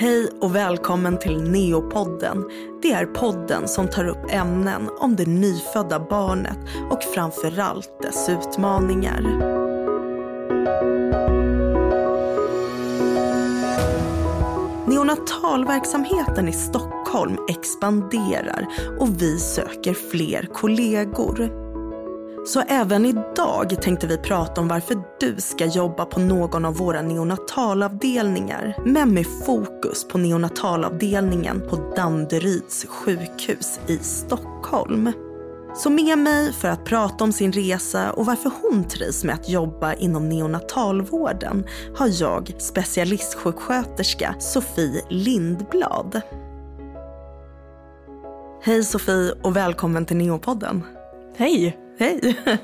Hej och välkommen till Neopodden. Det är podden som tar upp ämnen om det nyfödda barnet och framförallt dess utmaningar. Neonatalverksamheten i Stockholm expanderar och vi söker fler kollegor. Så även idag tänkte vi prata om varför du ska jobba på någon av våra neonatalavdelningar. Men med fokus på neonatalavdelningen på Danderyds sjukhus i Stockholm. Så med mig för att prata om sin resa och varför hon trivs med att jobba inom neonatalvården har jag specialistsjuksköterska Sofie Lindblad. Hej Sofie och välkommen till Neopodden. Hej! Hej!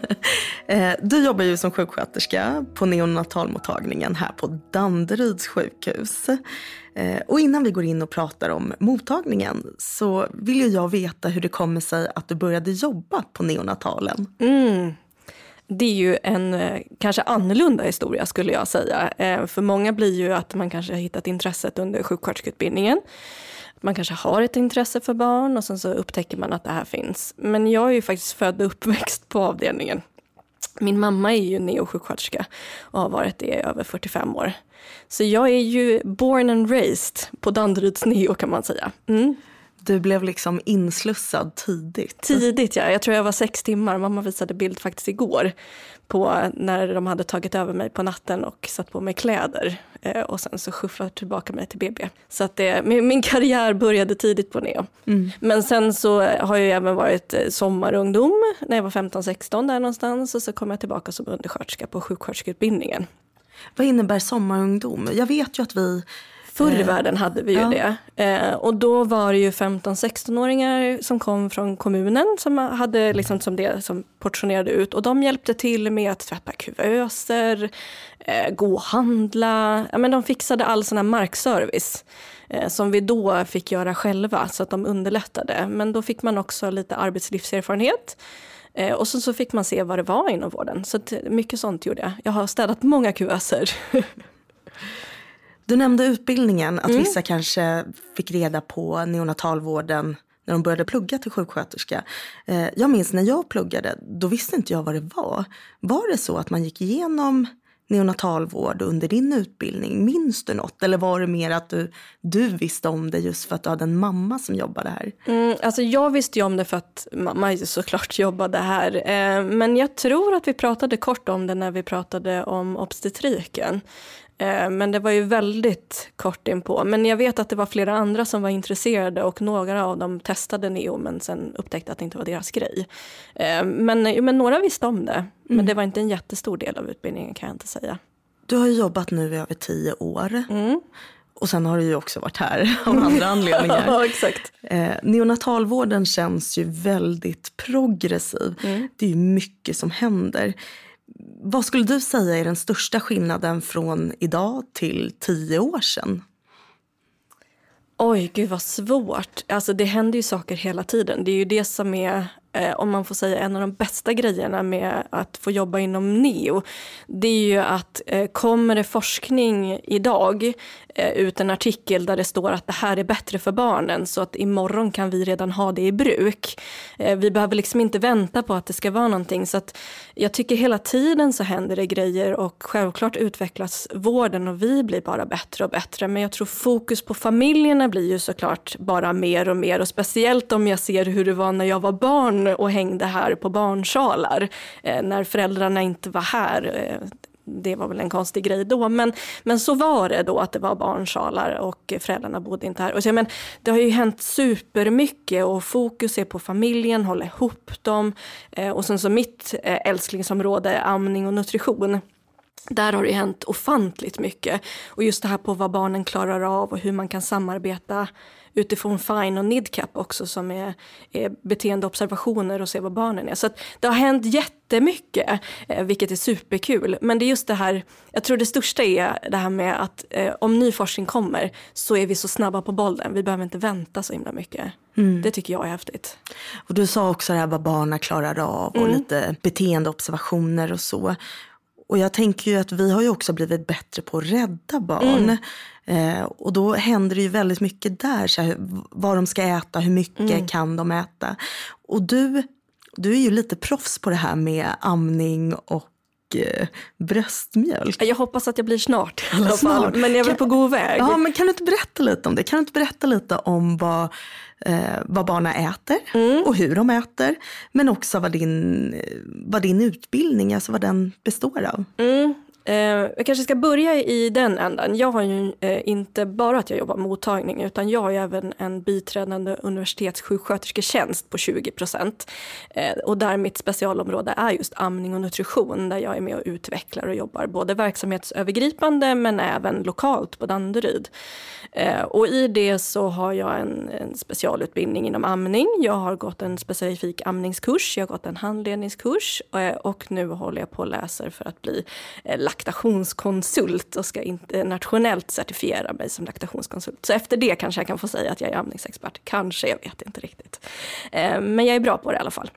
Eh, du jobbar ju som sjuksköterska på neonatalmottagningen här på Danderyds sjukhus. Eh, och innan vi går in och pratar om mottagningen så vill ju jag veta hur det kommer sig att du började jobba på neonatalen. Mm. Det är ju en eh, kanske annorlunda historia skulle jag säga. För många blir ju att man kanske har hittat intresset under sjuksköterskeutbildningen man kanske har ett intresse för barn och sen så upptäcker man att det här finns. Men jag är ju faktiskt född och uppväxt på avdelningen. Min mamma är ju neosjuksköterska och har varit det i över 45 år. Så jag är ju born and raised på Danderyds neo kan man säga. Mm. Du blev liksom inslussad tidigt. Tidigt ja, jag tror jag var sex timmar. Mamma visade bild faktiskt igår på när de hade tagit över mig på natten och satt på mig kläder. Eh, och sen så skyfflade tillbaka mig till BB. Så att det, min, min karriär började tidigt på Neo. Mm. Men sen så har jag även varit eh, sommarungdom när jag var 15-16 där någonstans. Och så kom jag tillbaka som undersköterska på sjuksköterskeutbildningen. Vad innebär sommarungdom? Jag vet ju att vi Förr i eh, världen hade vi ju ja. det. Eh, och då var det ju 15-16-åringar som kom från kommunen som hade liksom som det som portionerade ut. Och de hjälpte till med att tvätta kuvöser, eh, gå och handla. Ja, men de fixade all sån här markservice eh, som vi då fick göra själva så att de underlättade. Men då fick man också lite arbetslivserfarenhet. Eh, och så, så fick man se vad det var inom vården. Så mycket sånt gjorde jag. Jag har städat många kuvöser. Du nämnde utbildningen, att mm. vissa kanske fick reda på neonatalvården när de började plugga till sjuksköterska. Eh, jag minns när jag pluggade, då visste inte jag vad det var. Var det så att man gick igenom neonatalvård under din utbildning? Minns du något? Eller var det mer att du, du visste om det just för att du hade en mamma som jobbade här? Mm, alltså jag visste ju om det för att mamma såklart jobbade här. Eh, men jag tror att vi pratade kort om det när vi pratade om obstetriken. Eh, men det var ju väldigt kort inpå. Men jag vet att det var flera andra som var intresserade och några av dem testade neo men sen upptäckte att det inte var deras grej. Eh, men, men några visste om det. Mm. Men det var inte en jättestor del av utbildningen kan jag inte säga. Du har jobbat nu i över tio år. Mm. Och sen har du ju också varit här av andra anledningar. ja, exakt. Eh, neonatalvården känns ju väldigt progressiv. Mm. Det är mycket som händer. Vad skulle du säga är den största skillnaden från idag till tio år sedan? Oj, gud vad svårt. Alltså det händer ju saker hela tiden. Det är ju det som är eh, om man får säga en av de bästa grejerna med att få jobba inom NEO, det är ju att eh, kommer det forskning idag eh, ut en artikel där det står att det här är bättre för barnen så att imorgon kan vi redan ha det i bruk. Eh, vi behöver liksom inte vänta på att det ska vara någonting. Så att jag tycker hela tiden så händer det grejer och självklart utvecklas vården och vi blir bara bättre och bättre. Men jag tror fokus på familjerna blir ju såklart bara mer och mer. Och speciellt om jag ser hur det var när jag var barn och hängde här på barnsalar eh, när föräldrarna inte var här. Eh, det var väl en konstig grej då, men, men så var det då att det var barnsalar och föräldrarna bodde inte här. Och så, men, det har ju hänt supermycket och fokus är på familjen, hålla ihop dem. Eh, och sen så mitt eh, älsklingsområde, amning och nutrition. Där har det hänt ofantligt mycket. Och just det här på vad barnen klarar av och hur man kan samarbeta utifrån FINE och NIDCAP också som är, är beteendeobservationer och se vad barnen är. Så det har hänt jättemycket, eh, vilket är superkul. Men det är just det här, jag tror det största är det här med att eh, om ny forskning kommer så är vi så snabba på bollen. Vi behöver inte vänta så himla mycket. Mm. Det tycker jag är häftigt. Och du sa också det här vad barnen klarar av och mm. lite beteendeobservationer och så. Och jag tänker ju att vi har ju också blivit bättre på att rädda barn. Mm. Eh, och då händer det ju väldigt mycket där. Så här, vad de ska äta, hur mycket mm. kan de äta. Och du, du är ju lite proffs på det här med amning och eh, bröstmjölk. Jag hoppas att jag blir snart i alla snart. fall. Men jag är väl på god väg. Ja, men kan du inte berätta lite om det? Kan du inte berätta lite om vad, eh, vad barnen äter mm. och hur de äter. Men också vad din, vad din utbildning, alltså vad den består av. Mm. Eh, jag kanske ska börja i den änden. Jag har ju eh, inte bara att jag jobbar mottagning utan jag har ju även en biträdande universitetssjukskötersketjänst på 20 procent. Eh, och där mitt specialområde är just amning och nutrition där jag är med och utvecklar och jobbar både verksamhetsövergripande men även lokalt på Danderyd. Eh, och i det så har jag en, en, specialutbildning inom amning. Jag har gått en specifik amningskurs, jag har gått en handledningskurs eh, och nu håller jag på och läser för att bli eh, laktationskonsult och ska internationellt certifiera mig som laktationskonsult. Så efter det kanske jag kan få säga att jag är amningsexpert. Kanske, jag vet inte riktigt. Eh, men jag är bra på det i alla fall.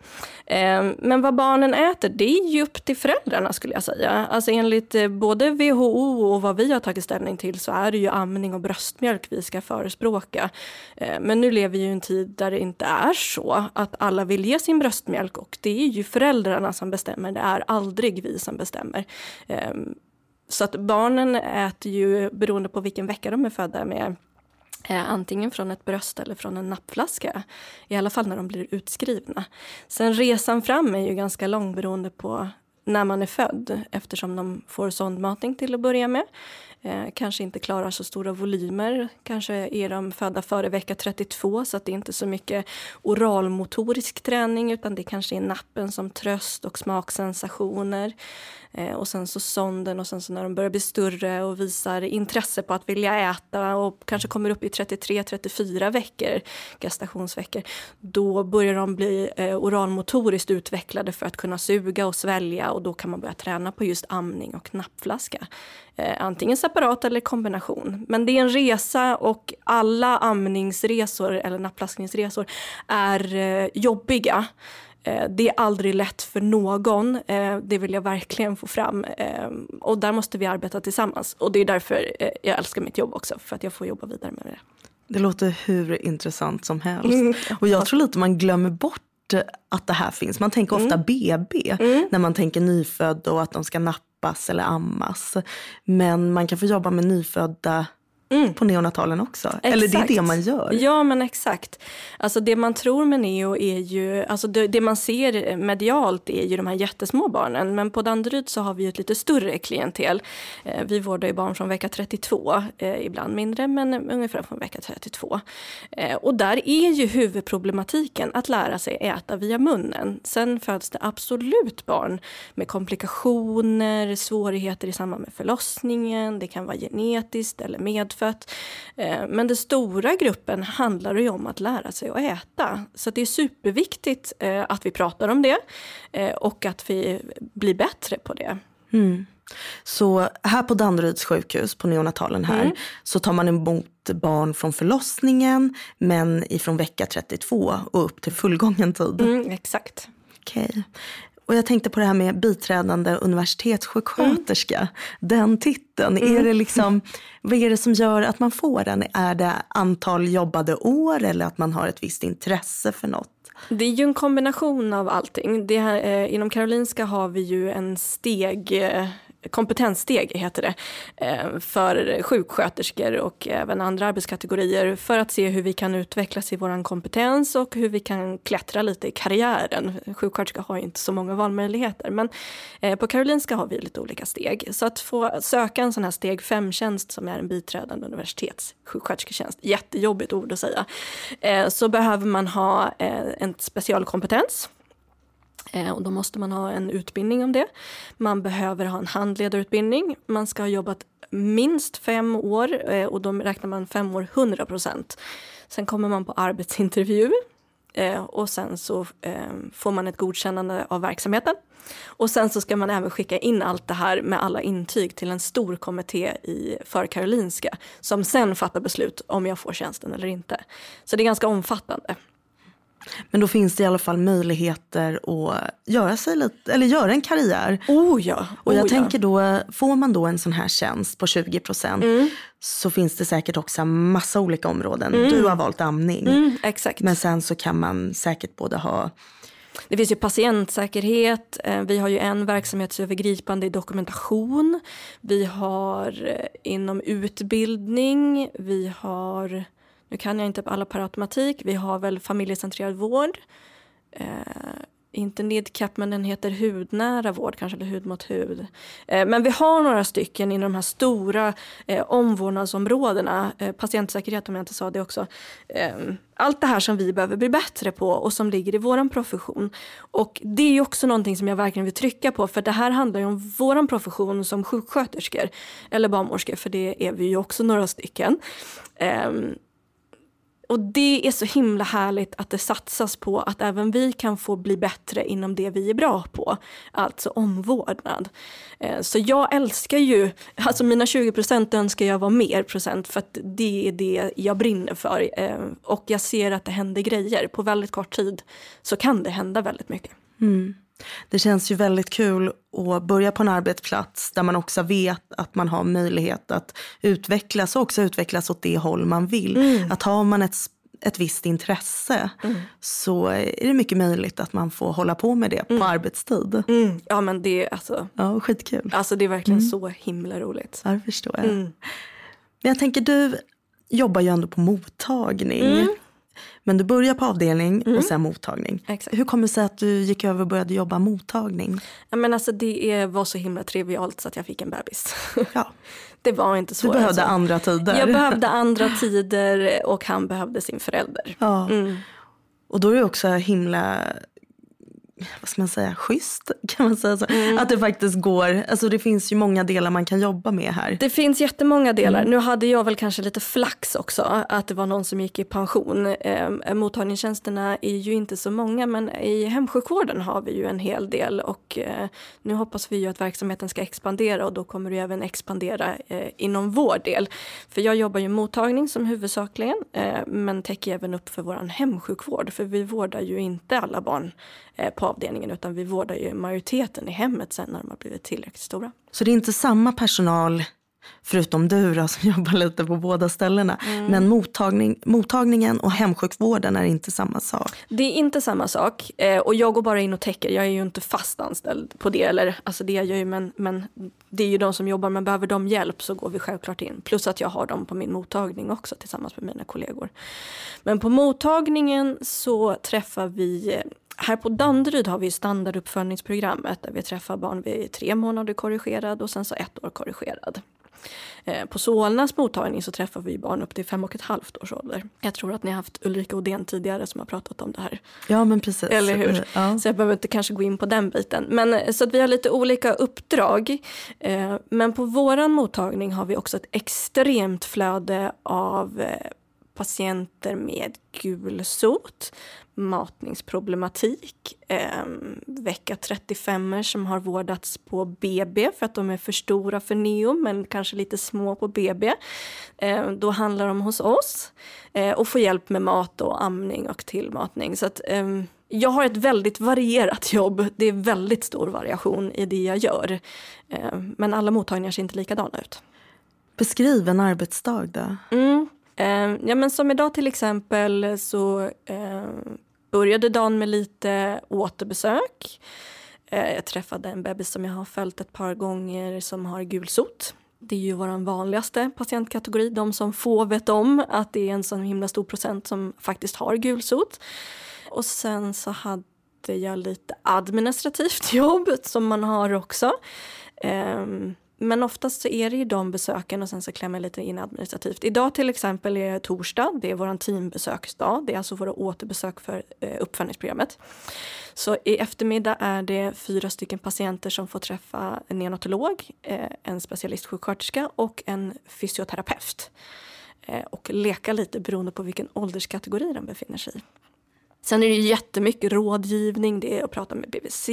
Eh, men vad barnen äter, det är ju upp till föräldrarna skulle jag säga. Alltså enligt eh, både WHO och vad vi har tagit ställning till så är det ju amning och bröstmjölk vi ska förespråka. Men nu lever vi i en tid där det inte är så att alla vill ge sin bröstmjölk och det är ju föräldrarna som bestämmer, det är aldrig vi som bestämmer. Så att barnen äter ju, beroende på vilken vecka de är födda med, eh, antingen från ett bröst eller från en nappflaska. I alla fall när de blir utskrivna. Sen resan fram är ju ganska lång beroende på när man är född eftersom de får sondmatning till att börja med eh, kanske inte klarar så stora volymer. Kanske är de födda före vecka 32 så att det är inte så mycket oralmotorisk träning utan det kanske är nappen som tröst och smaksensationer. Eh, och sen så sonden och sen så när de börjar bli större och visar intresse på att vilja äta och kanske kommer upp i 33-34 veckor, gestationsveckor, då börjar de bli eh, oralmotoriskt utvecklade för att kunna suga och svälja och då kan man börja träna på just amning och nappflaska. Eh, antingen separat eller kombination. Men det är en resa och alla amningsresor eller nappflaskningsresor är eh, jobbiga. Eh, det är aldrig lätt för någon, eh, det vill jag verkligen få fram. Och där måste vi arbeta tillsammans. Och det är därför jag älskar mitt jobb också, för att jag får jobba vidare med det. Det låter hur intressant som helst. Mm. Och jag tror lite man glömmer bort att det här finns. Man tänker ofta mm. BB mm. när man tänker nyfödd och att de ska nappas eller ammas. Men man kan få jobba med nyfödda Mm. på neonatalen också? Exakt. Eller det är det man gör? Ja men exakt. Alltså det man tror med neo är ju, alltså det, det, man ser medialt är ju de här jättesmå barnen. Men på Danderyd så har vi ett lite större klientel. Eh, vi vårdar ju barn från vecka 32, eh, ibland mindre men ungefär från vecka 32. Eh, och där är ju huvudproblematiken att lära sig äta via munnen. Sen föds det absolut barn med komplikationer, svårigheter i samband med förlossningen. Det kan vara genetiskt eller med köttfett. Eh, men den stora gruppen handlar ju om att lära sig att äta. Så det är superviktigt eh, att vi pratar om det eh, och att vi blir bättre på det. Mm. Så här på Danderyds sjukhus, på neonatalen här, mm. så tar man emot barn från förlossningen men ifrån vecka 32 och upp till fullgången tid. Mm, exakt. Okej. Och jag tänkte på det här med biträdande universitetssjuksköterska. Mm. Den titeln, mm. är det liksom, vad är det som gör att man får den? Är det antal jobbade år eller att man har ett visst intresse för något? Det är ju en kombination av allting. Det här, eh, inom Karolinska har vi ju en steg eh, kompetenssteg heter det, eh, för sjuksköterskor och även andra arbetskategorier för att se hur vi kan utvecklas i vår kompetens och hur vi kan klättra lite i karriären. Sjuksköterska har ju inte så många valmöjligheter men eh, på Karolinska har vi lite olika steg. Så att få söka en sån här steg 5-tjänst som är en biträdande universitetssjukskötersketjänst, jättejobbigt ord att säga, eh, så behöver man ha en specialkompetens Eh, och då måste man ha en utbildning om det. Man behöver ha en handledarutbildning. Man ska ha jobbat minst fem år eh, och då räknar man fem år 100 procent. Sen kommer man på arbetsintervju eh, och sen så får man ett godkännande av verksamheten. Och sen så ska man även skicka in allt det här med alla intyg till en stor kommitté i, för Karolinska som sen fattar beslut om jag får tjänsten eller inte. Så det är ganska omfattande. Men då finns det i alla fall möjligheter att göra, sig lite, eller göra en karriär. Oh ja. Och jag oh ja. tänker då, får man då en sån här tjänst på 20 procent Mm. så finns det säkert också massa olika områden. Du har valt amning. Mm, exakt. Men sen så kan man säkert både ha, Det finns ju patientsäkerhet, eh, vi har ju en verksamhetsövergripande i dokumentation, vi har eh, inom utbildning, vi har, nu kan jag inte alla per automatik, vi har väl familjecentrerad vård, eh, inte NIDCAP men den heter hudnära vård kanske, eller hud mot hud. Eh, men vi har några stycken inom de här stora eh, omvårdnadsområdena, eh, patientsäkerhet om jag inte sa det också. Eh, allt det här som vi behöver bli bättre på och som ligger i vår profession. Och det är också någonting som jag verkligen vill trycka på för det här handlar ju om vår profession som sjuksköterskor eller barnmorskor för det är vi ju också några stycken. Ehm, och det är så himla härligt att det satsas på att även vi kan få bli bättre inom det vi är bra på. Alltså omvårdnad. Eh, så jag älskar ju, alltså mina 20 procent önskar jag var mer procent för att det är det jag brinner för. Eh, och jag ser att det händer grejer. På väldigt kort tid så kan det hända väldigt mycket. Mm det känns ju väldigt kul att börja på en arbetsplats där man också vet att man har möjlighet att utvecklas och också utvecklas åt det håll man vill. Mm. Att har man ett, ett visst intresse så är det mycket möjligt att man får hålla på med det på arbetstid. Mm. Ja men det, är alltså, Ja, skitkul. alltså det är verkligen så himla roligt. Ja, det förstår jag. Mm. Men jag tänker, du jobbar ju ändå på mottagning. Mm. Men du börjar på avdelning och sen mottagning. Exakt. Hur kommer det sig att du gick över och började jobba mottagning? Ja, men alltså det var så himla trivialt så att jag fick en bebis. Ja, Det var inte så. du behövde alltså. andra tider. Jag behövde andra tider och han behövde sin förälder. Ja. Mm. Och då är det också himla, vad ska man säga, schysst kan man säga så. Mm. Att det faktiskt går, alltså det finns ju många delar man kan jobba med här. Det finns jättemånga delar. Nu hade jag väl kanske lite flax också, att det var någon som gick i pension. Eh, mottagningstjänsterna är ju inte så många, men i hemsjukvården har vi ju en hel del. Och eh, nu hoppas vi ju att verksamheten ska expandera och då kommer det även expandera eh, inom vår del. För jag jobbar ju mottagning som huvudsakligen, eh, men täcker även upp för vår hemsjukvård. För vi vårdar ju inte alla barn eh, på avdelningen, utan vi vårdar ju majoriteten i hemmet sen när de har blivit tillräckligt stora. Så det är inte samma personal, förutom du då, som jobbar lite på båda ställena. Mm. Men mottagning, mottagningen och hemsjukvården är inte samma sak. Det är inte samma sak. Eh, och jag går bara in och täcker. Jag är ju inte fast anställd på det. Eller, alltså det är jag ju, men, men det är ju de som jobbar. Men behöver de hjälp så går vi självklart in. Plus att jag har dem på min mottagning också tillsammans med mina kollegor. Men på mottagningen så träffar vi eh, här på Danderyd har vi standarduppföljningsprogrammet där vi träffar barn vid tre månader korrigerad och sen så ett år korrigerad. Eh, På Solnas mottagning så träffar vi barn upp till fem och ett halvt års ålder. Jag tror att ni har haft Ulrika Odén tidigare som har pratat om det här. Ja men precis. Eller hur? Ja. Så jag behöver inte kanske gå in på den biten. Men, eh, så att vi har lite olika uppdrag. Eh, men på våran mottagning har vi också ett extremt flöde av eh, patienter med gulsot, matningsproblematik, eh, vecka 35 som har vårdats på BB för att de är för stora för neo men kanske lite små på BB. Eh, då handlar de hos oss eh, och får hjälp med mat och amning och tillmatning. Så att, ehm, jag har ett väldigt varierat jobb. Det är väldigt stor variation i det jag gör. Eh, men alla mottagningar ser inte likadana ut. Beskriv en arbetsdag då. Mm. Eh, ja, men som idag till exempel så eh, började dagen med lite återbesök. Eh, jag träffade en bebis som jag har följt ett par gånger som har gulsot. Det är ju vår vanligaste patientkategori, de som få vet om att det är en så himla stor procent som faktiskt har gulsot. Och sen så hade jag lite administrativt jobb som man har också. Ehm, men oftast så är det ju de besöken och sen så klämmer jag lite in administrativt. Idag till exempel är det torsdag, det är vår teambesöksdag. Det är alltså våra återbesök för eh, uppföljningsprogrammet. Så i eftermiddag är det fyra stycken patienter som får träffa en neonatolog, eh, en specialistsjuksköterska och en fysioterapeut. Eh, och leka lite beroende på vilken ålderskategori de befinner sig i. Sen är det jättemycket rådgivning, det är att prata med BVC,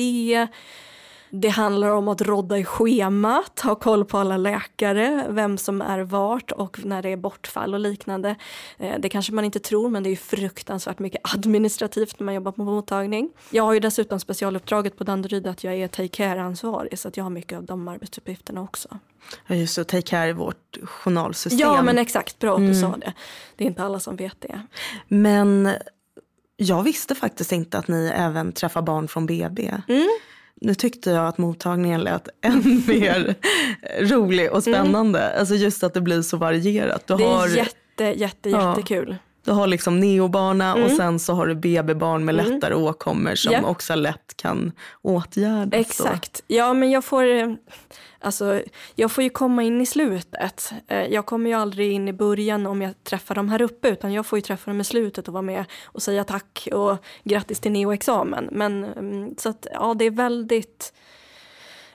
det handlar om att rodda i schemat, ha koll på alla läkare, vem som är vart och när det är bortfall och liknande. Eh, det kanske man inte tror men det är fruktansvärt mycket administrativt när man jobbar på mottagning. Jag har ju dessutom specialuppdraget på Danderyd att jag är take care-ansvarig så att jag har mycket av de arbetsuppgifterna också. Ja, just det. Take care är vårt journalsystem. Ja, men exakt. Bra att du mm. sa det. Det är inte alla som vet det. Men jag visste faktiskt inte att ni även träffar barn från BB. Mm. Nu tyckte jag att mottagningen lät än mer rolig och spännande. Mm. Alltså just att det blir så varierat. Du det är har, jätte, jätte, jättekul. Du har liksom neobarna mm. och sen så har du BB-barn med mm. lättare mm. åkommor som yeah. också lätt kan åtgärdas. Exakt. Ja men jag får, alltså, jag får ju komma in i slutet. Eh, jag kommer ju aldrig in i början om jag träffar dem här uppe utan jag får ju träffa dem i slutet och vara med och säga tack och grattis till neoexamen. Men mm, så att ja det är väldigt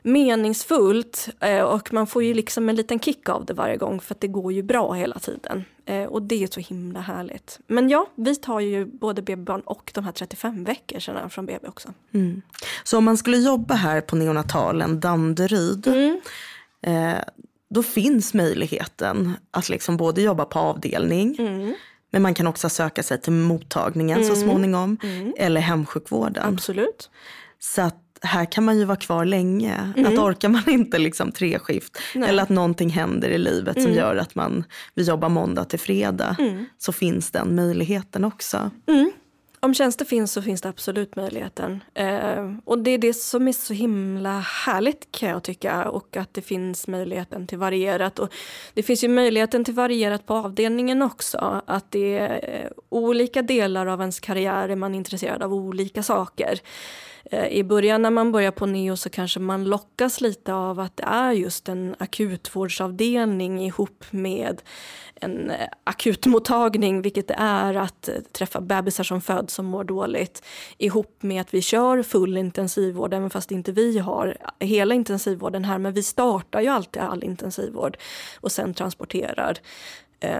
meningsfullt eh, och man får ju liksom en liten kick av det varje gång för att det går ju bra hela tiden. Eh, och det är så himla härligt. Men ja, vi tar ju både BB-barn och de här 35 veckorna från BB också. Mm. Så om man skulle jobba här på neonatalen Danderyd mm. eh, då finns möjligheten att liksom både jobba på avdelning mm. men man kan också söka sig till mottagningen så mm. småningom mm. eller hemsjukvården. Absolut. Så att här kan man ju vara kvar länge. Mm. Att orkar man inte liksom tre skift Nej. eller att någonting händer i livet mm. som gör att man vill jobba måndag till fredag mm. så finns den möjligheten också. Mm. Om tjänster finns så finns det absolut möjligheten. Eh, och det är det som är så himla härligt kan jag tycka och att det finns möjligheten till varierat. Och det finns ju möjligheten till varierat på avdelningen också. Att det är eh, olika delar av ens karriär är man intresserad av olika saker. Eh, I början när man börjar på neo så kanske man lockas lite av att det är just en akutvårdsavdelning ihop med en eh, akutmottagning, vilket det är att eh, träffa bebisar som föds som mår dåligt, ihop med att vi kör full intensivvård, även fast inte vi har hela intensivvården här, men vi startar ju alltid all intensivvård och sen transporterar.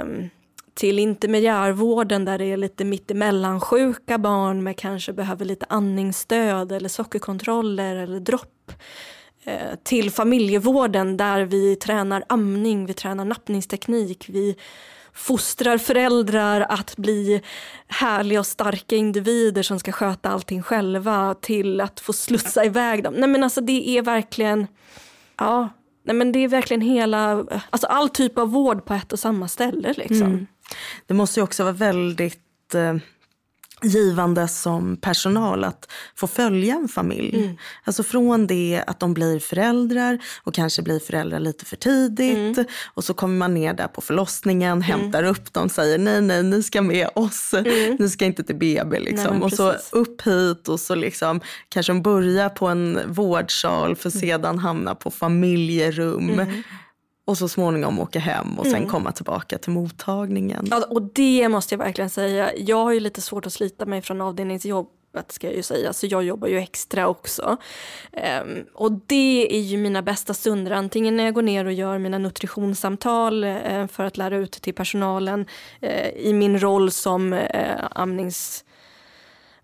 Um, till intermediärvården där det är lite mittemellan-sjuka barn med kanske behöver lite andningsstöd eller sockerkontroller eller dropp. Eh, till familjevården där vi tränar amning, vi tränar nappningsteknik, vi fostrar föräldrar att bli härliga och starka individer som ska sköta allting själva till att få slussa iväg dem. Nej men alltså det är verkligen, ja, nej men det är verkligen hela, alltså all typ av vård på ett och samma ställe liksom. Mm. Det måste ju också vara väldigt eh, givande som personal att få följa en familj. Mm. Alltså från det att de blir föräldrar och kanske blir föräldrar lite för tidigt mm. och så kommer man ner där på förlossningen, mm. hämtar upp dem, säger nej, nej, ni ska med oss, mm. ni ska inte till BB liksom. Nej, och så upp hit och så liksom kanske de börjar på en vårdsal för mm. sedan hamna på familjerum mm och så småningom åka hem och sen mm. komma tillbaka till mottagningen. Ja, och det måste jag verkligen säga. Jag har ju lite svårt att slita mig från avdelningsjobbet ska jag ju säga, så jag jobbar ju extra också. Um, och det är ju mina bästa stunder, antingen när jag går ner och gör mina nutritionssamtal uh, för att lära ut till personalen uh, i min roll som uh, amnings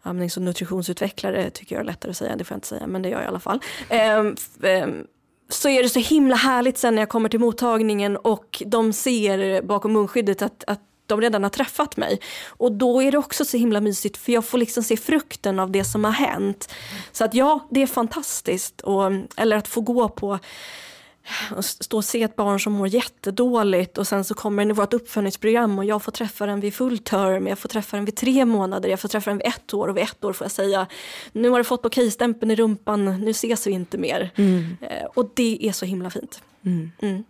amnings och nutritionsutvecklare tycker jag är lättare att säga, det får jag inte säga, men det gör jag i alla fall. Um, um, så är det så himla härligt sen när jag kommer till mottagningen och de ser bakom munskyddet att, att de redan har träffat mig. Och då är det också så himla mysigt för jag får liksom se frukten av det som har hänt. Så att ja, det är fantastiskt. Och, eller att få gå på stå och se ett barn som mår jättedåligt och sen så kommer den i vårt uppföljningsprogram och jag får träffa den vid full term, jag får träffa den vid tre månader, jag får träffa den vid ett år och vid ett år får jag säga nu har du fått okej-stämpeln i rumpan, nu ses vi inte mer. Mm. Eh, och det är så himla fint. Mm. Mm.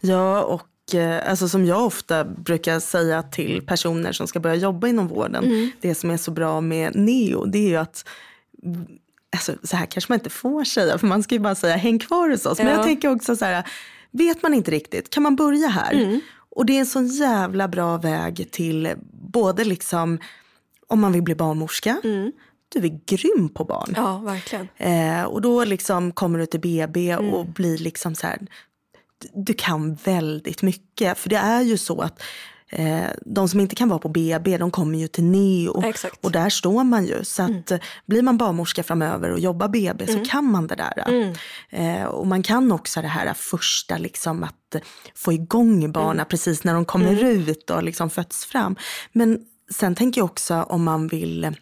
Ja, och eh, alltså som jag ofta brukar säga till personer som ska börja jobba inom vården, mm. det som är så bra med NEO, det är ju att alltså, så här kanske man inte får säga, för man ska ju bara säga häng kvar hos oss. Ja. Men jag tänker också så här, vet man inte riktigt, kan man börja här? Mm. Och det är en sån jävla bra väg till både liksom om man vill bli barnmorska, mm. du är grym på barn. Ja, verkligen. Eh, och då liksom kommer du till BB mm. och blir liksom så här, du kan väldigt mycket. För det är ju så att eh, de som inte kan vara på BB, de kommer ju till NEO. Exakt. Och där står man ju. Så att mm. blir man barnmorska framöver och jobbar BB mm. så kan man det där. Mm. Eh, och man kan också det här första, liksom att få igång barnen mm. precis när de kommer mm. ut och liksom fötts fram. Men sen tänker jag också om man vill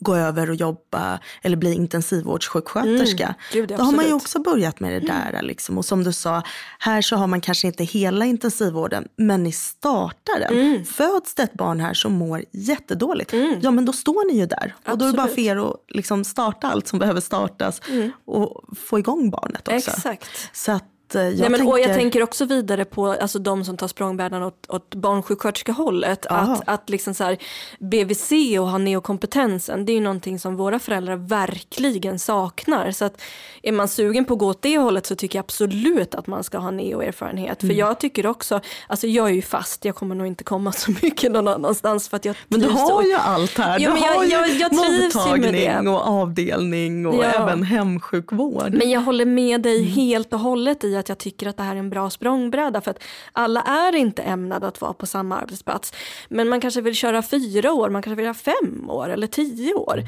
gå över och jobba eller bli intensivvårdssjuksköterska. Mm. Gud, Då har man ju också börjat med det mm. där. Liksom. Och som du sa, här så har man kanske inte hela intensivvården, men ni startar den. Mm. Föds det ett barn här som mår jättedåligt, mm. ja men då står ni ju där. Absolut. Och då är det bara för er att liksom starta allt som behöver startas mm. och få igång barnet också. Exakt. Så att jag, Nej, men, tänker... och jag tänker också vidare på alltså, de som tar språngbrädan åt, åt barnsjuksköterskehållet. Att, att liksom så här, BVC och ha neokompetensen, det är ju någonting som våra föräldrar verkligen saknar. Så att är man sugen på att gå åt det hållet så tycker jag absolut att man ska ha neoerfarenhet. Mm. För jag tycker också, alltså jag är ju fast, jag kommer nog inte komma så mycket någon annanstans för att jag Men du har ju allt här. Ja, du har jag, jag, jag mottagning och avdelning och ja. även hemsjukvård. Men jag håller med dig mm. helt och hållet i att jag tycker att det här är en bra språngbräda för att alla är inte ämnade att vara på samma arbetsplats. Men man kanske vill köra fyra år, man kanske vill ha fem år eller tio år.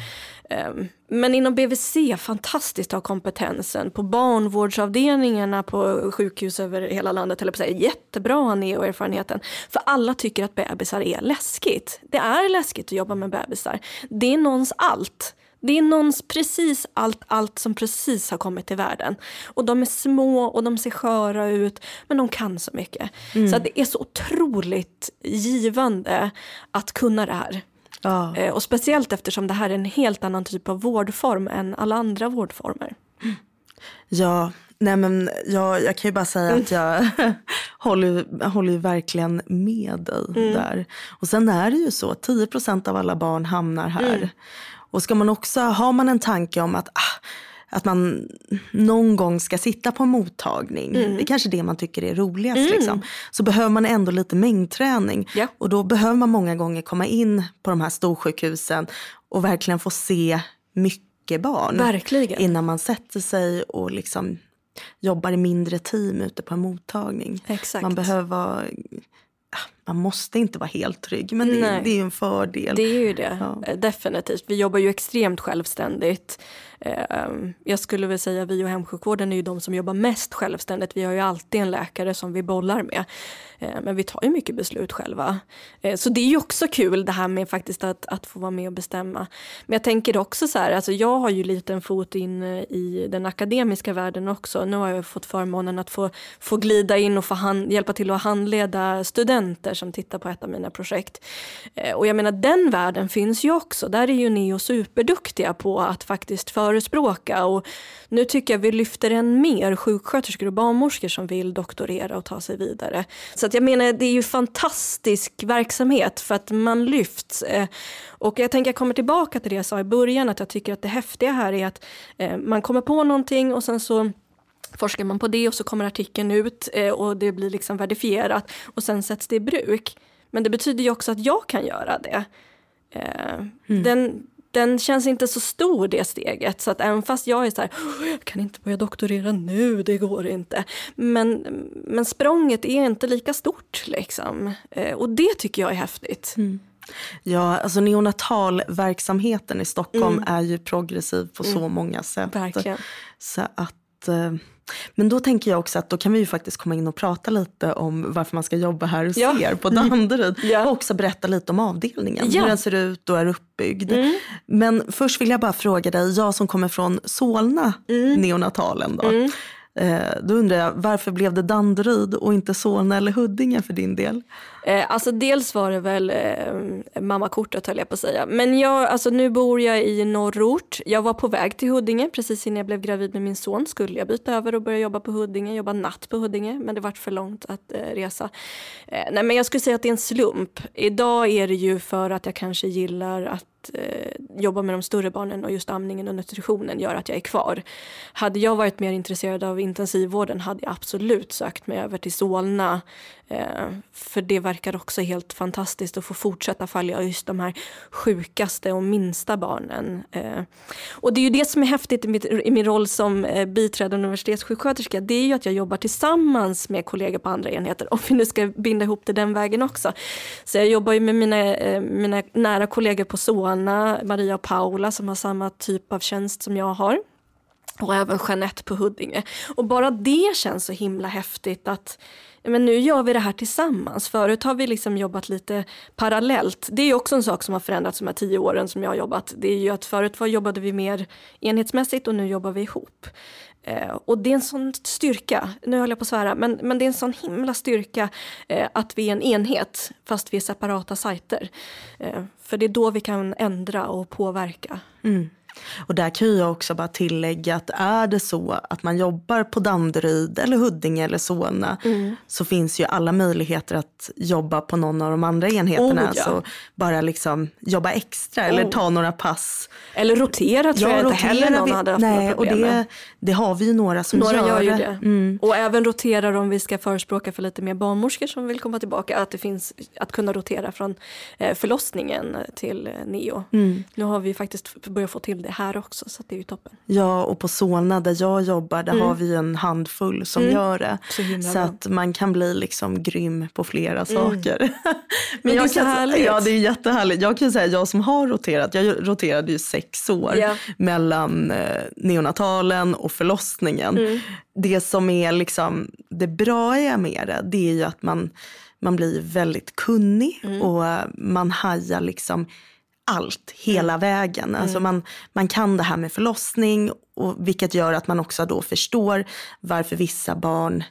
Ehm, men inom BVC, fantastiskt att ha kompetensen. På barnvårdsavdelningarna på sjukhus över hela landet, eller på sig, jättebra att ha neo-erfarenheten. För alla tycker att bebisar är läskigt. Det är läskigt att jobba med bebisar. Det är någons allt. Det är någons precis allt, allt som precis har kommit till världen. Och de är små och de ser sköra ut, men de kan så mycket. Mm. Så det är så otroligt givande att kunna det här. Ja. Eh, och speciellt eftersom det här är en helt annan typ av vårdform än alla andra vårdformer. Ja, nej men jag, jag kan ju bara säga mm. att jag håller, håller verkligen med dig mm. där. Och sen är det ju så, 10% av alla barn hamnar här. Mm. Och ska man också, har man en tanke om att ah, att man någon gång ska sitta på en mottagning. Mm. Det är kanske det man tycker är roligast. Mm. Liksom. Så behöver man ändå lite mängdträning. Ja. Och då behöver man många gånger komma in på de här storsjukhusen och verkligen få se mycket barn. Verkligen. Innan man sätter sig och liksom jobbar i mindre team ute på en mottagning. Exakt. Man behöver man måste inte vara helt trygg, men det, det är en fördel. Det är ju det, ja. definitivt. Vi jobbar ju extremt självständigt. Ehm, jag skulle väl säga vi och hemsjukvården är ju de som jobbar mest självständigt. Vi har ju alltid en läkare som vi bollar med. Ehm, men vi tar ju mycket beslut själva. Ehm, så det är ju också kul det här med faktiskt att, att få vara med och bestämma. Men jag tänker också så här, alltså jag har ju lite en fot in i den akademiska världen också. Nu har jag fått förmånen att få, få glida in och få hand, hjälpa till att handleda studenter som tittar på ett av mina projekt. Eh, och jag menar den världen finns ju också. Där är ju Neo superduktiga på att faktiskt förespråka. Och nu tycker jag vi lyfter än mer sjuksköterskor och barnmorskor som vill doktorera och ta sig vidare. Så att jag menar, det är ju fantastisk verksamhet för att man lyfts. Eh, och jag tänker jag kommer tillbaka till det jag sa i början, att jag tycker att det häftiga här är att eh, man kommer på någonting och sen så forskar man på det och så kommer artikeln ut eh, och det blir liksom verifierat och sen sätts det i bruk. Men det betyder ju också att jag kan göra det. Mm. Den, den känns inte så stor det steget. Så att även fast jag är så här, jag kan inte börja doktorera nu, det går inte. Men, men språnget är inte lika stort liksom. Eh, och det tycker jag är häftigt. Mm. Ja, alltså neonatalverksamheten i Stockholm mm. är ju progressiv på så mm. många sätt. Verkligen. Så att eh, men då tänker jag också att då kan vi ju faktiskt komma in och prata lite om varför man ska jobba här och ja. ser på mm. Danderyd. Ja. Och också berätta lite om avdelningen, ja. hur den ser ut och är uppbyggd. Mm. Men först vill jag bara fråga dig, jag som kommer från Solna mm. neonatalen då. Mm. Eh, då undrar jag, varför blev det Danderyd och inte Solna eller Huddinge för din del? Eh, alltså dels var det väl eh, mammakortet höll jag på att säga. Men jag, alltså, nu bor jag i norrort. Jag var på väg till Huddinge precis innan jag blev gravid med min son. Skulle jag byta över och börja jobba på Huddinge, jobba natt på Huddinge. Men det vart för långt att eh, resa. Eh, nej men jag skulle säga att det är en slump. Idag är det ju för att jag kanske gillar att att eh, jobba med de större barnen och just amningen och nutritionen gör att jag är kvar. Hade jag varit mer intresserad av intensivvården hade jag absolut sökt mig över till Solna. Eh, för det verkar också helt fantastiskt att få fortsätta följa just de här sjukaste och minsta barnen. Eh, och det är ju det som är häftigt i, mitt, i min roll som eh, biträdande universitetssjuksköterska. Det är ju att jag jobbar tillsammans med kollegor på andra enheter. Om vi nu ska binda ihop det den vägen också. Så jag jobbar ju med mina, eh, mina nära kollegor på Anna, Maria och Paula som har samma typ av tjänst som jag har. Och även Jeanette på Huddinge. Och bara det känns så himla häftigt att men nu gör vi det här tillsammans. Förut har vi liksom jobbat lite parallellt. Det är också en sak som har förändrats de här tio åren som jag har jobbat. Det är ju att förut var, jobbade vi mer enhetsmässigt och nu jobbar vi ihop. Eh, och det är en sån styrka, nu höll jag på att svära, men, men det är en sån himla styrka eh, att vi är en enhet fast vi är separata sajter. Eh, för det är då vi kan ändra och påverka. Mm. Och där kan jag också bara tillägga att är det så att man jobbar på Danderyd eller Huddinge eller Solna mm. så finns ju alla möjligheter att jobba på någon av de andra enheterna. Oh, ja. Så bara liksom jobba extra oh. eller ta några pass. Eller rotera tror ja, jag inte heller någon vi, hade haft nej, och det, det har vi ju några som några gör. gör ju det. Mm. Och även roterar om vi ska förespråka för lite mer barnmorskor som vill komma tillbaka. Att det finns att kunna rotera från eh, förlossningen till eh, neo. Mm. Nu har vi faktiskt börjat få till det här också så det är ju toppen. Ja och på Solna där jag jobbar där mm. har vi en handfull som mm. gör det. Så, så att man kan bli liksom grym på flera mm. saker. Men, Men det är så härligt. Ja det är jättehärligt. Jag kan säga jag som har roterat, jag roterade ju sex år yeah. mellan eh, neonatalen och förlossningen. Mm. Det som är liksom det bra med det, det är ju att man man blir väldigt kunnig mm. och man hajar liksom allt hela mm. vägen. Alltså mm. man, man kan det här med förlossning och vilket gör att man också då förstår varför vissa barn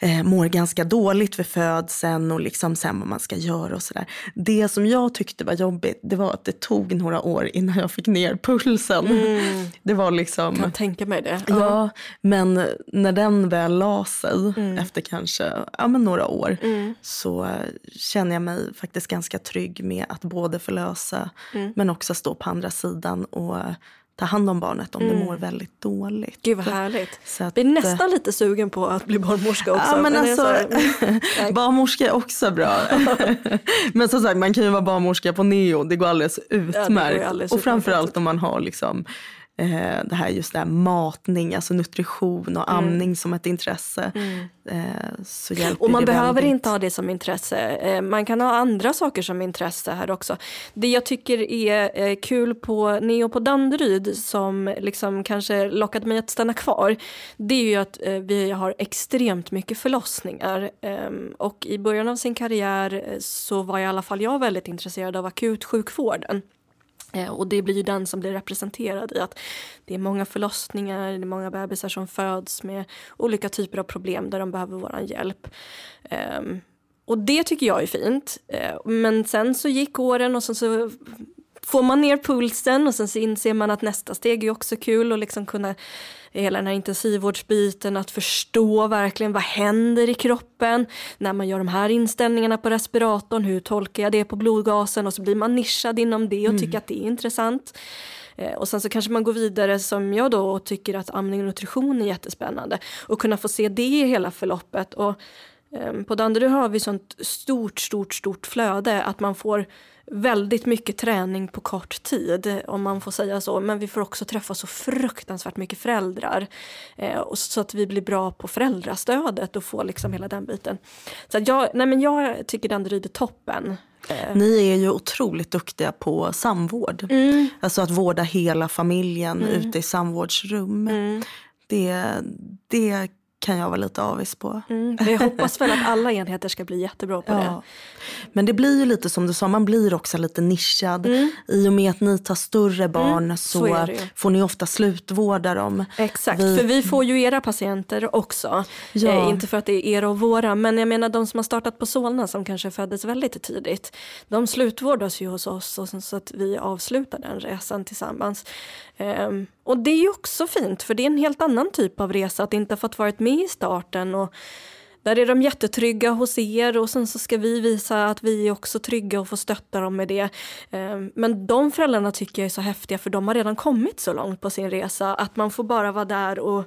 eh, mår ganska dåligt vid födseln och liksom sen vad man ska göra och sådär. Det som jag tyckte var jobbigt det var att det tog några år innan jag fick ner pulsen. Mm. Det var liksom... Kan tänka mig det. Ja, ja men när den väl la sig mm. efter kanske ja, men några år mm. så känner jag mig faktiskt ganska trygg med att både förlösa mm. men också stå på andra sidan och ta hand om barnet om mm. det mår väldigt dåligt. Gud vad härligt. Så att, jag är nästan eh, lite sugen på att bli barnmorska också. Ja, men, men alltså, mm, barnmorska är också bra. men som sagt man kan ju vara barnmorska på neo, det går alldeles utmärkt. Ja, alldeles och framförallt om man har liksom eh, det här just det här matning, alltså nutrition och mm. amning mm. som ett intresse. Mm. Eh, så och man behöver väldigt. inte ha det som intresse. Eh, man kan ha andra saker som intresse här också. Det jag tycker är kul på Neo på Danderyd som liksom kanske lockade mig att stanna kvar. Det är ju att vi har extremt mycket förlossningar. Ehm, och i början av sin karriär så var i alla fall jag väldigt intresserad av akutsjukvården. Eh, och det blir ju den som blir representerad i att det är många förlossningar, det är många bebisar som föds med olika typer av problem där de behöver vår hjälp. Ehm, och det tycker jag är fint. Eh, men sen så gick åren och sen så får man ner pulsen och sen så inser man att nästa steg är också kul och liksom kunna hela den här intensivvårdsbiten, att förstå verkligen vad händer i kroppen när man gör de här inställningarna på respiratorn, hur tolkar jag det på blodgasen och så blir man nischad inom det och mm. tycker att det är intressant. Eh, och sen så kanske man går vidare som jag då och tycker att amning och nutrition är jättespännande och kunna få se det i hela förloppet. Och på Danderyd har vi sånt stort, stort, stort flöde att man får väldigt mycket träning på kort tid, om man får säga så. Men vi får också träffa så fruktansvärt mycket föräldrar. Eh, så att vi blir bra på föräldrastödet och får liksom hela den biten. Så jag, nej men jag tycker Danderyd är toppen. Eh. Ni är ju otroligt duktiga på samvård. Mm. Alltså att vårda hela familjen mm. ute i samvårdsrum. Mm. Det, det kan jag vara lite avis på. Mm, jag hoppas väl att alla enheter ska bli jättebra på ja. det. Men det blir ju lite som du sa, man blir också lite nischad. Mm. I och med att ni tar större mm, barn mm, så, så får ni ofta slutvårda dem. Exakt, vi... för vi får ju era patienter också. Ja. Eh, inte för att det är era och våra, men jag menar de som har startat på Solna som kanske föddes väldigt tidigt. De slutvårdas ju hos oss och så att vi avslutar den resan tillsammans. Um, och det är ju också fint för det är en helt annan typ av resa att inte ha fått varit med i starten och där är de jättetrygga hos er och sen så ska vi visa att vi är också trygga och få stötta dem med det. Ehm, men de föräldrarna tycker jag är så häftiga för de har redan kommit så långt på sin resa att man får bara vara där och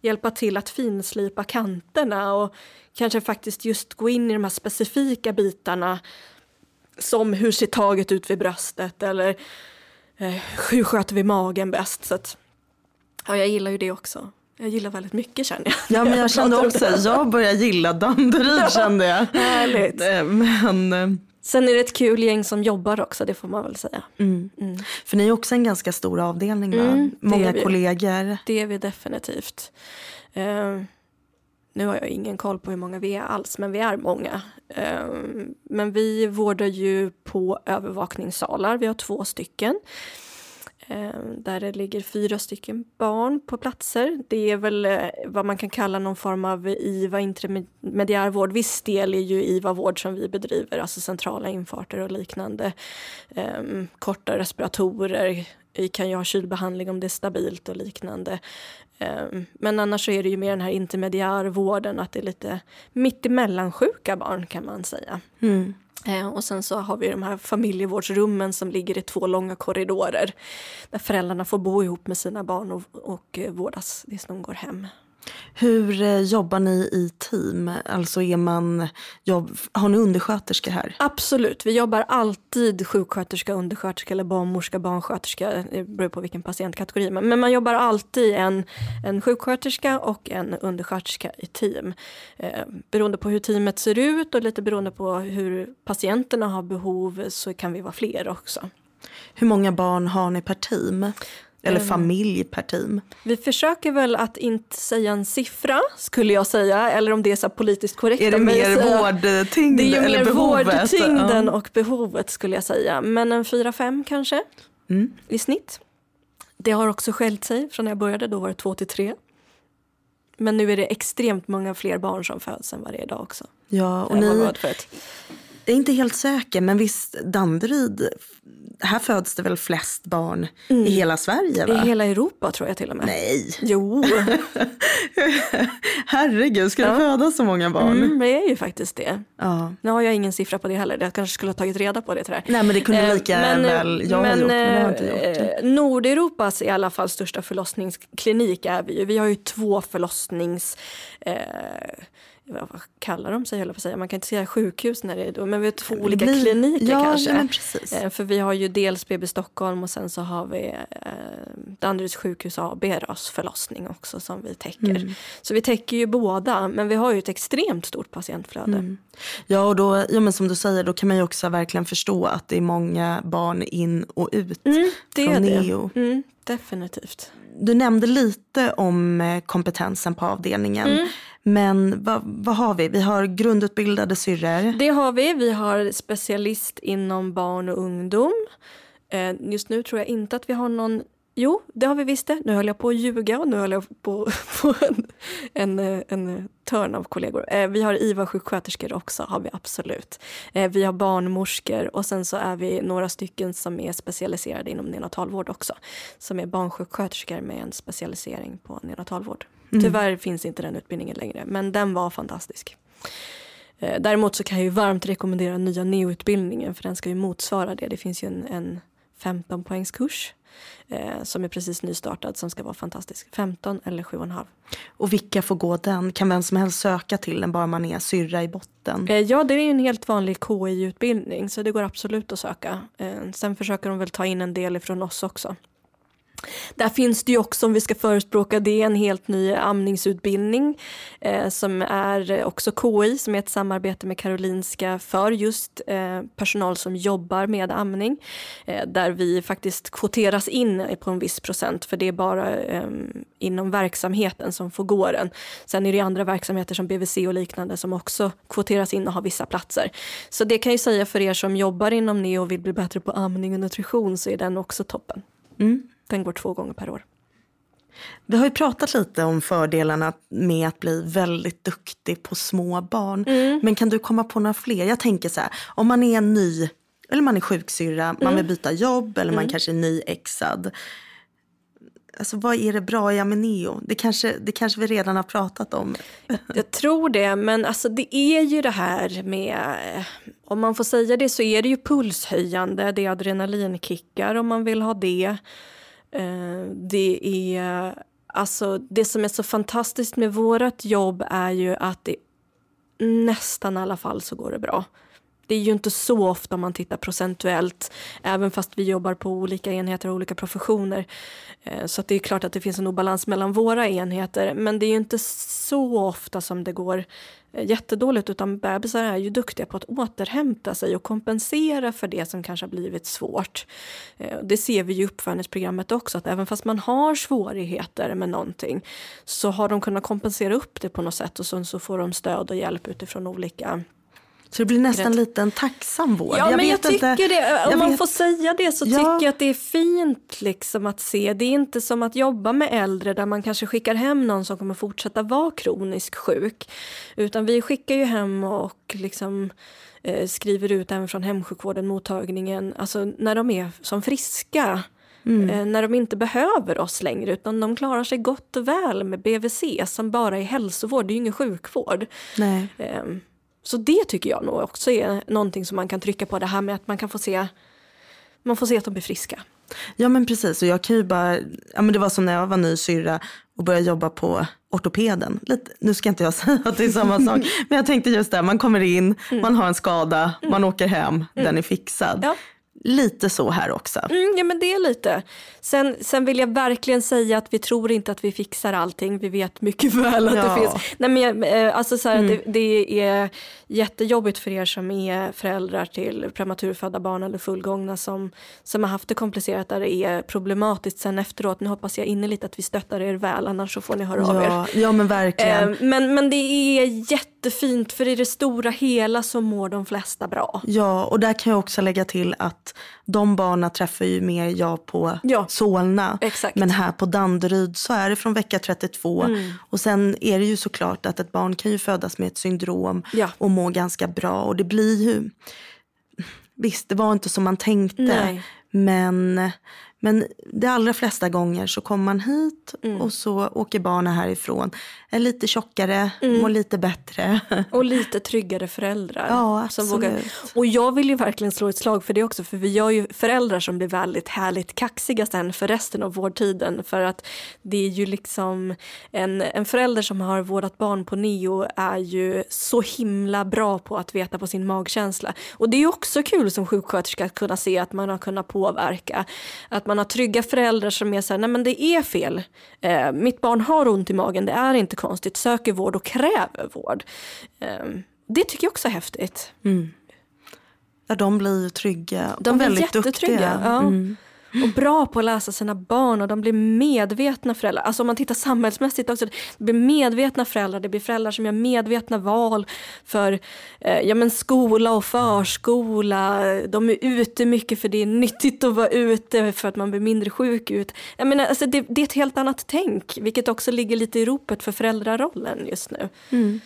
hjälpa till att finslipa kanterna och kanske faktiskt just gå in i de här specifika bitarna som hur ser taget ut vid bröstet eller eh, hur sköter vi magen bäst. Så att, ja, jag gillar ju det också. Jag gillar väldigt mycket känner jag. Ja men jag kände också, jag börjar gilla Danderyd kände jag. Härligt. Eh, Men, eh, Sen är det ett kul gäng som jobbar också, det får man väl säga. mm. För ni är också en ganska stor avdelning va? Mm, det Många vi. kollegor. Det är vi definitivt. Eh, nu har jag ingen koll på hur många vi är alls, men vi är många. Eh, men vi vårdar ju på övervakningssalar, vi har två stycken. Eh, där det ligger fyra stycken barn på platser. Det är väl eh, vad man kan kalla någon form av IVA intermediärvård. Viss del är ju IVA-vård som vi bedriver, alltså centrala infarter och liknande. Eh, korta respiratorer, vi kan ju ha kylbehandling om det är stabilt och liknande. Ehm, men annars så är det ju mer den här intermediärvården, att det är lite mittemellan sjuka barn kan man säga. Mm. Eh, och sen så har vi de här familjevårdsrummen som ligger i två långa korridorer. Där föräldrarna får bo ihop med sina barn och, och eh, vårdas tills de går hem. Hur eh, jobbar ni i team? Alltså är man, jobb, har ni undersköterskor här? Absolut, vi jobbar alltid sjuksköterska, undersköterska eller barnmorska, barnsköterska. Det beror på vilken patientkategori. Men men man jobbar alltid en, en sjuksköterska och en undersköterska i team. Eh, beroende på hur teamet ser ut och lite beroende på hur patienterna har behov så kan vi vara fler också. Hur många barn har ni per team? Eller Ehm. familj per team? Vi försöker väl att inte säga en siffra, skulle jag säga. Eller om det är så politiskt korrekt. Är det mer säger- vårdtyngd Det är ju mer vårdtyngden och behovet skulle jag säga. Men en fyra fem kanske Mm. i snitt. Det har också skällt sig från när jag började, då var det två till tre. Men nu är det extremt många fler barn som föds än är idag också. Ja, och ni. Jag är inte helt säker, men visst Danderyd, här föds det väl flest barn i hela Sverige Mm. I va? hela Europa tror jag till och med. Nej, Jo, herregud, ska det Ja. födas så många barn? mm, det är ju faktiskt det. Ja. Nu har jag ingen siffra på det heller, jag kanske skulle ha tagit reda på det tyvärr. Nej men det kunde Eh, lika men, väl jag ha men, gjort, men det har jag inte gjort. eh, Nordeuropas i alla fall största förlossningsklinik är vi ju. Vi har ju två förlossnings... Eh, vad kallar de sig, höll på säga. Man kan inte säga sjukhus när det är då, men vi har två olika blir- kliniker ja, kanske. Ja. Eh, För vi har ju dels BB Stockholm och sen så har vi eh, Danderyds sjukhus AB, förlossning också som vi täcker. Mm. Så vi täcker ju båda, men vi har ju ett extremt stort patientflöde. Mm. Ja, och då, ja, men som du säger, då kan man ju också verkligen förstå att det är många barn in och ut Mm, det från är det. neo. Definitivt. Du nämnde lite om eh, kompetensen på avdelningen. Mm. Men vad, vad har vi? Vi har grundutbildade syrror. Det har vi. Vi har specialist inom barn och ungdom. Eh, Just nu tror jag inte att vi har någon Jo, det har vi visst det. Nu höll jag på att ljuga och nu höll jag på, på en, en, eh, en törn av kollegor. Eh, Vi har IVA-sjuksköterskor också, har vi absolut. Eh, Vi har barnmorskor och sen så är vi några stycken som är specialiserade inom neonatalvård också. Som är barnsjuksköterskor med en specialisering på neonatalvård. Tyvärr finns inte den utbildningen längre, men den var fantastisk. Eh, Däremot så kan jag ju varmt rekommendera nya neoutbildningen för den ska ju motsvara det. Det finns ju en, en 15 poängskurs eh, som är precis nystartad som ska vara fantastisk. 15 eller 7,5. Och vilka får gå den? Kan vem som helst söka till den bara man är syrra i botten? Eh, ja, det är ju en helt vanlig KI-utbildning så det går absolut att söka. Eh, sen försöker de väl ta in en del ifrån oss också. Där finns det ju också, om vi ska förespråka det, en helt ny amningsutbildning eh, som är också KI, som är ett samarbete med Karolinska för just eh, personal som jobbar med amning. Eh, där vi faktiskt kvoteras in på en viss procent, för det är bara eh, inom verksamheten som får gå den. Sen är det andra verksamheter som BVC och liknande som också kvoteras in och har vissa platser. Så det kan jag säga för er som jobbar inom NEO och vill bli bättre på amning och nutrition så är den också toppen. Mm. Den går två gånger per år. Vi har ju pratat lite om fördelarna med att bli väldigt duktig på små barn. Mm. Men kan du komma på några fler? Jag tänker så här, om man är ny, eller man är sjuksyrra, man Mm. vill byta jobb eller man kanske är nyexad. alltså, vad är det bra med neo? Det kanske, det kanske vi redan har pratat om. Jag tror det, men alltså det är ju det här med, om man får säga det så är det ju pulshöjande, det är adrenalinkickar om man vill ha det. Eh, det är, alltså det som är så fantastiskt med vårt jobb är ju att det nästan i alla fall så går det bra. Det är ju inte så ofta man tittar procentuellt, även fast vi jobbar på olika enheter och olika professioner. Eh, så det är klart att det finns en obalans mellan våra enheter, men det är ju inte så ofta som det går eh, jättedåligt, utan bebisar är ju duktiga på att återhämta sig och kompensera för det som kanske har blivit svårt. Eh, det ser vi i uppföljningsprogrammet också, att även fast man har svårigheter med någonting så har de kunnat kompensera upp det på något sätt och sen så får de stöd och hjälp utifrån olika så det blir nästan Rätt. lite en tacksam vård. Ja, jag men jag tycker inte, det. Om man vet. får säga det så ja. tycker jag att det är fint liksom att se. Det är inte som att jobba med äldre där man kanske skickar hem någon som kommer fortsätta vara kroniskt sjuk. Utan vi skickar ju hem och liksom eh, skriver ut även från hemsjukvården, mottagningen, alltså när de är som friska. Mm. Eh, när de inte behöver oss längre utan de klarar sig gott och väl med BVC som bara är hälsovård, det är ju ingen sjukvård. Nej. Så det tycker jag nog också är någonting som man kan trycka på. Det här med att man kan få se, man får se att de blir friska. Ja men precis och jag kan ju bara, ja men det var som när jag var ny syrra och började jobba på ortopeden. Lite, nu ska inte jag säga att det är samma sak, men jag tänkte just det, man kommer in, mm. man har en skada, mm. man åker hem, mm. den är fixad. Ja lite så här också. Mm, ja men det är lite. Sen, sen vill jag verkligen säga att vi tror inte att vi fixar allting. Vi vet mycket väl att ja. det finns. Nej, men, eh, alltså så här, mm. det, det, är jättejobbigt för er som är föräldrar till prematurfödda barn eller fullgångna som, som har haft det komplicerat där det är problematiskt sen efteråt. Nu hoppas jag innerligt att vi stöttar er väl annars så får ni höra ja, av er. Ja men verkligen. Eh, men, men det är jättefint för i det stora hela så mår de flesta bra. Ja och där kan jag också lägga till att de barnen träffar ju mer jag på ja, Solna. Exakt. Men här på Danderyd så är det från vecka 32. Mm. Och sen är det ju såklart att ett barn kan ju födas med ett syndrom ja. och må ganska bra. Och det blir ju... Visst, det var inte som man tänkte. Nej. Men men de allra flesta gånger så kommer man hit mm. och så åker barnen härifrån. Är lite tjockare, mm. mår lite bättre. Och lite tryggare föräldrar. Ja, absolut. Som vågar. Och jag vill ju verkligen slå ett slag för det också. För vi har ju föräldrar som blir väldigt härligt kaxiga sen för resten av vårdtiden. För att det är ju liksom en, en förälder som har vårdat barn på neo är ju så himla bra på att veta på sin magkänsla. Och det är också kul som sjuksköterska att kunna se att man har kunnat påverka. Att man man har trygga föräldrar som är så här, nej men det är fel. Eh, mitt barn har ont i magen, det är inte konstigt, söker vård och kräver vård. Eh, det tycker jag också är häftigt. Mm. Ja, de blir trygga de och väldigt duktiga. Ja. Mm och bra på att läsa sina barn och de blir medvetna föräldrar. Alltså om man tittar samhällsmässigt också, det blir medvetna föräldrar, det blir föräldrar som gör medvetna val för eh, ja, men skola och förskola. De är ute mycket för det är nyttigt att vara ute för att man blir mindre sjuk ut. Jag menar, alltså det, det är ett helt annat tänk, vilket också ligger lite i ropet för föräldrarollen just nu. Mm.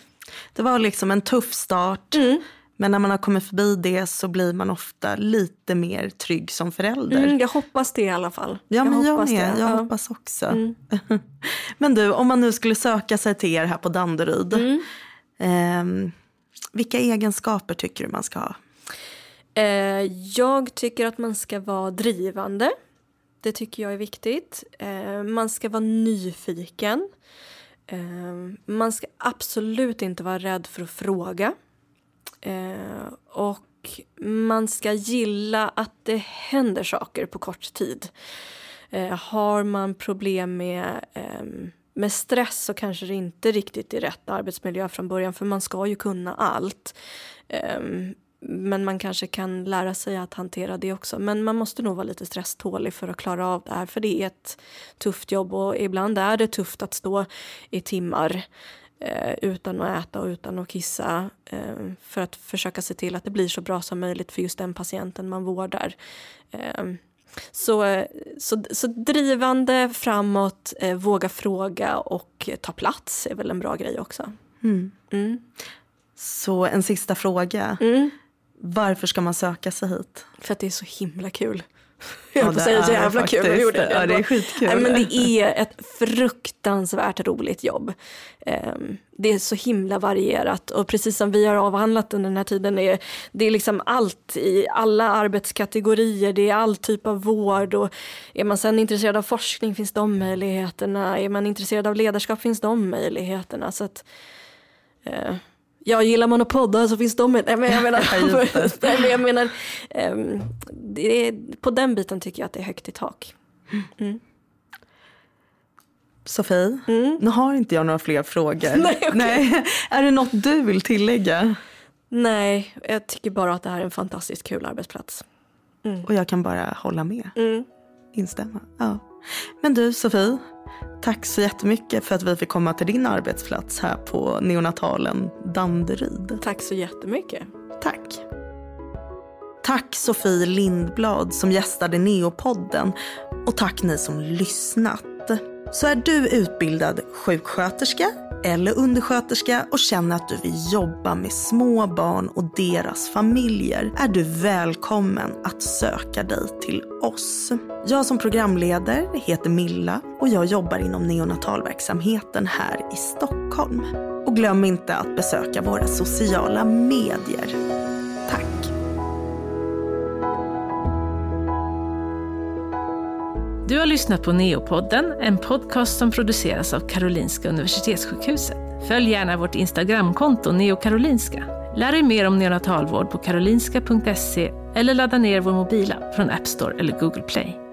Det var liksom en tuff start. Mm. Men när man har kommit förbi det så blir man ofta lite mer trygg som förälder. Mm, jag hoppas det i alla fall. Ja, jag men jag med. Det. Jag ja. hoppas också. Mm. men du, om man nu skulle söka sig till er här på Danderyd. Mm. Eh, vilka egenskaper tycker du man ska ha? Eh, jag tycker att man ska vara drivande. Det tycker jag är viktigt. Eh, man ska vara nyfiken. Eh, man ska absolut inte vara rädd för att fråga. Eh, och man ska gilla att det händer saker på kort tid. Eh, har man problem med, eh, med stress så kanske det inte riktigt är rätt arbetsmiljö från början för man ska ju kunna allt. Eh, men man kanske kan lära sig att hantera det också. Men man måste nog vara lite stresstålig för att klara av det här. För det är ett tufft jobb och ibland är det tufft att stå i timmar eh, utan att äta och utan att kissa eh, för att försöka se till att det blir så bra som möjligt för just den patienten man vårdar. Eh, så, så, så drivande, framåt, eh, våga fråga och ta plats är väl en bra grej också. Mm. Mm. Så en sista fråga. Mm. Varför ska man söka sig hit? För att det är så himla kul. Jag höll på att säga jävla kul, men gjorde det. Ja, det är skitkul. Nej, men det är ett fruktansvärt roligt jobb. Ehm, det är så himla varierat och precis som vi har avhandlat under den här tiden, det är, det är liksom allt i alla arbetskategorier, det är all typ av vård och är man sen intresserad av forskning finns de möjligheterna, är man intresserad av ledarskap finns de möjligheterna. Så att, eh, ja, gillar man att podda så finns de. Nej, men jag menar, nej, men jag menar um, är, på den biten tycker jag att det är högt i tak. Mm. Sofie, mm. nu har inte jag några fler frågor. Nej, okay. Nej, Är det något du vill tillägga? Nej, jag tycker bara att det här är en fantastiskt kul arbetsplats. Mm. Och jag kan bara hålla med. Mm. Instämma. Ja. Men du Sofie, tack så jättemycket för att vi fick komma till din arbetsplats här på neonatalen Danderyd. Tack så jättemycket. Tack. Tack Sofie Lindblad som gästade Neopodden och tack ni som lyssnat. Så är du utbildad sjuksköterska eller undersköterska och känner att du vill jobba med små barn och deras familjer är du välkommen att söka dig till oss. Jag som programledare heter Milla och jag jobbar inom neonatalverksamheten här i Stockholm. Och glöm inte att besöka våra sociala medier. Tack! Du har lyssnat på Neopodden, en podcast som produceras av Karolinska Universitetssjukhuset. Följ gärna vårt Instagramkonto neokarolinska. Lär dig mer om neonatalvård på karolinska.se eller ladda ner vår mobila från App Store eller Google Play.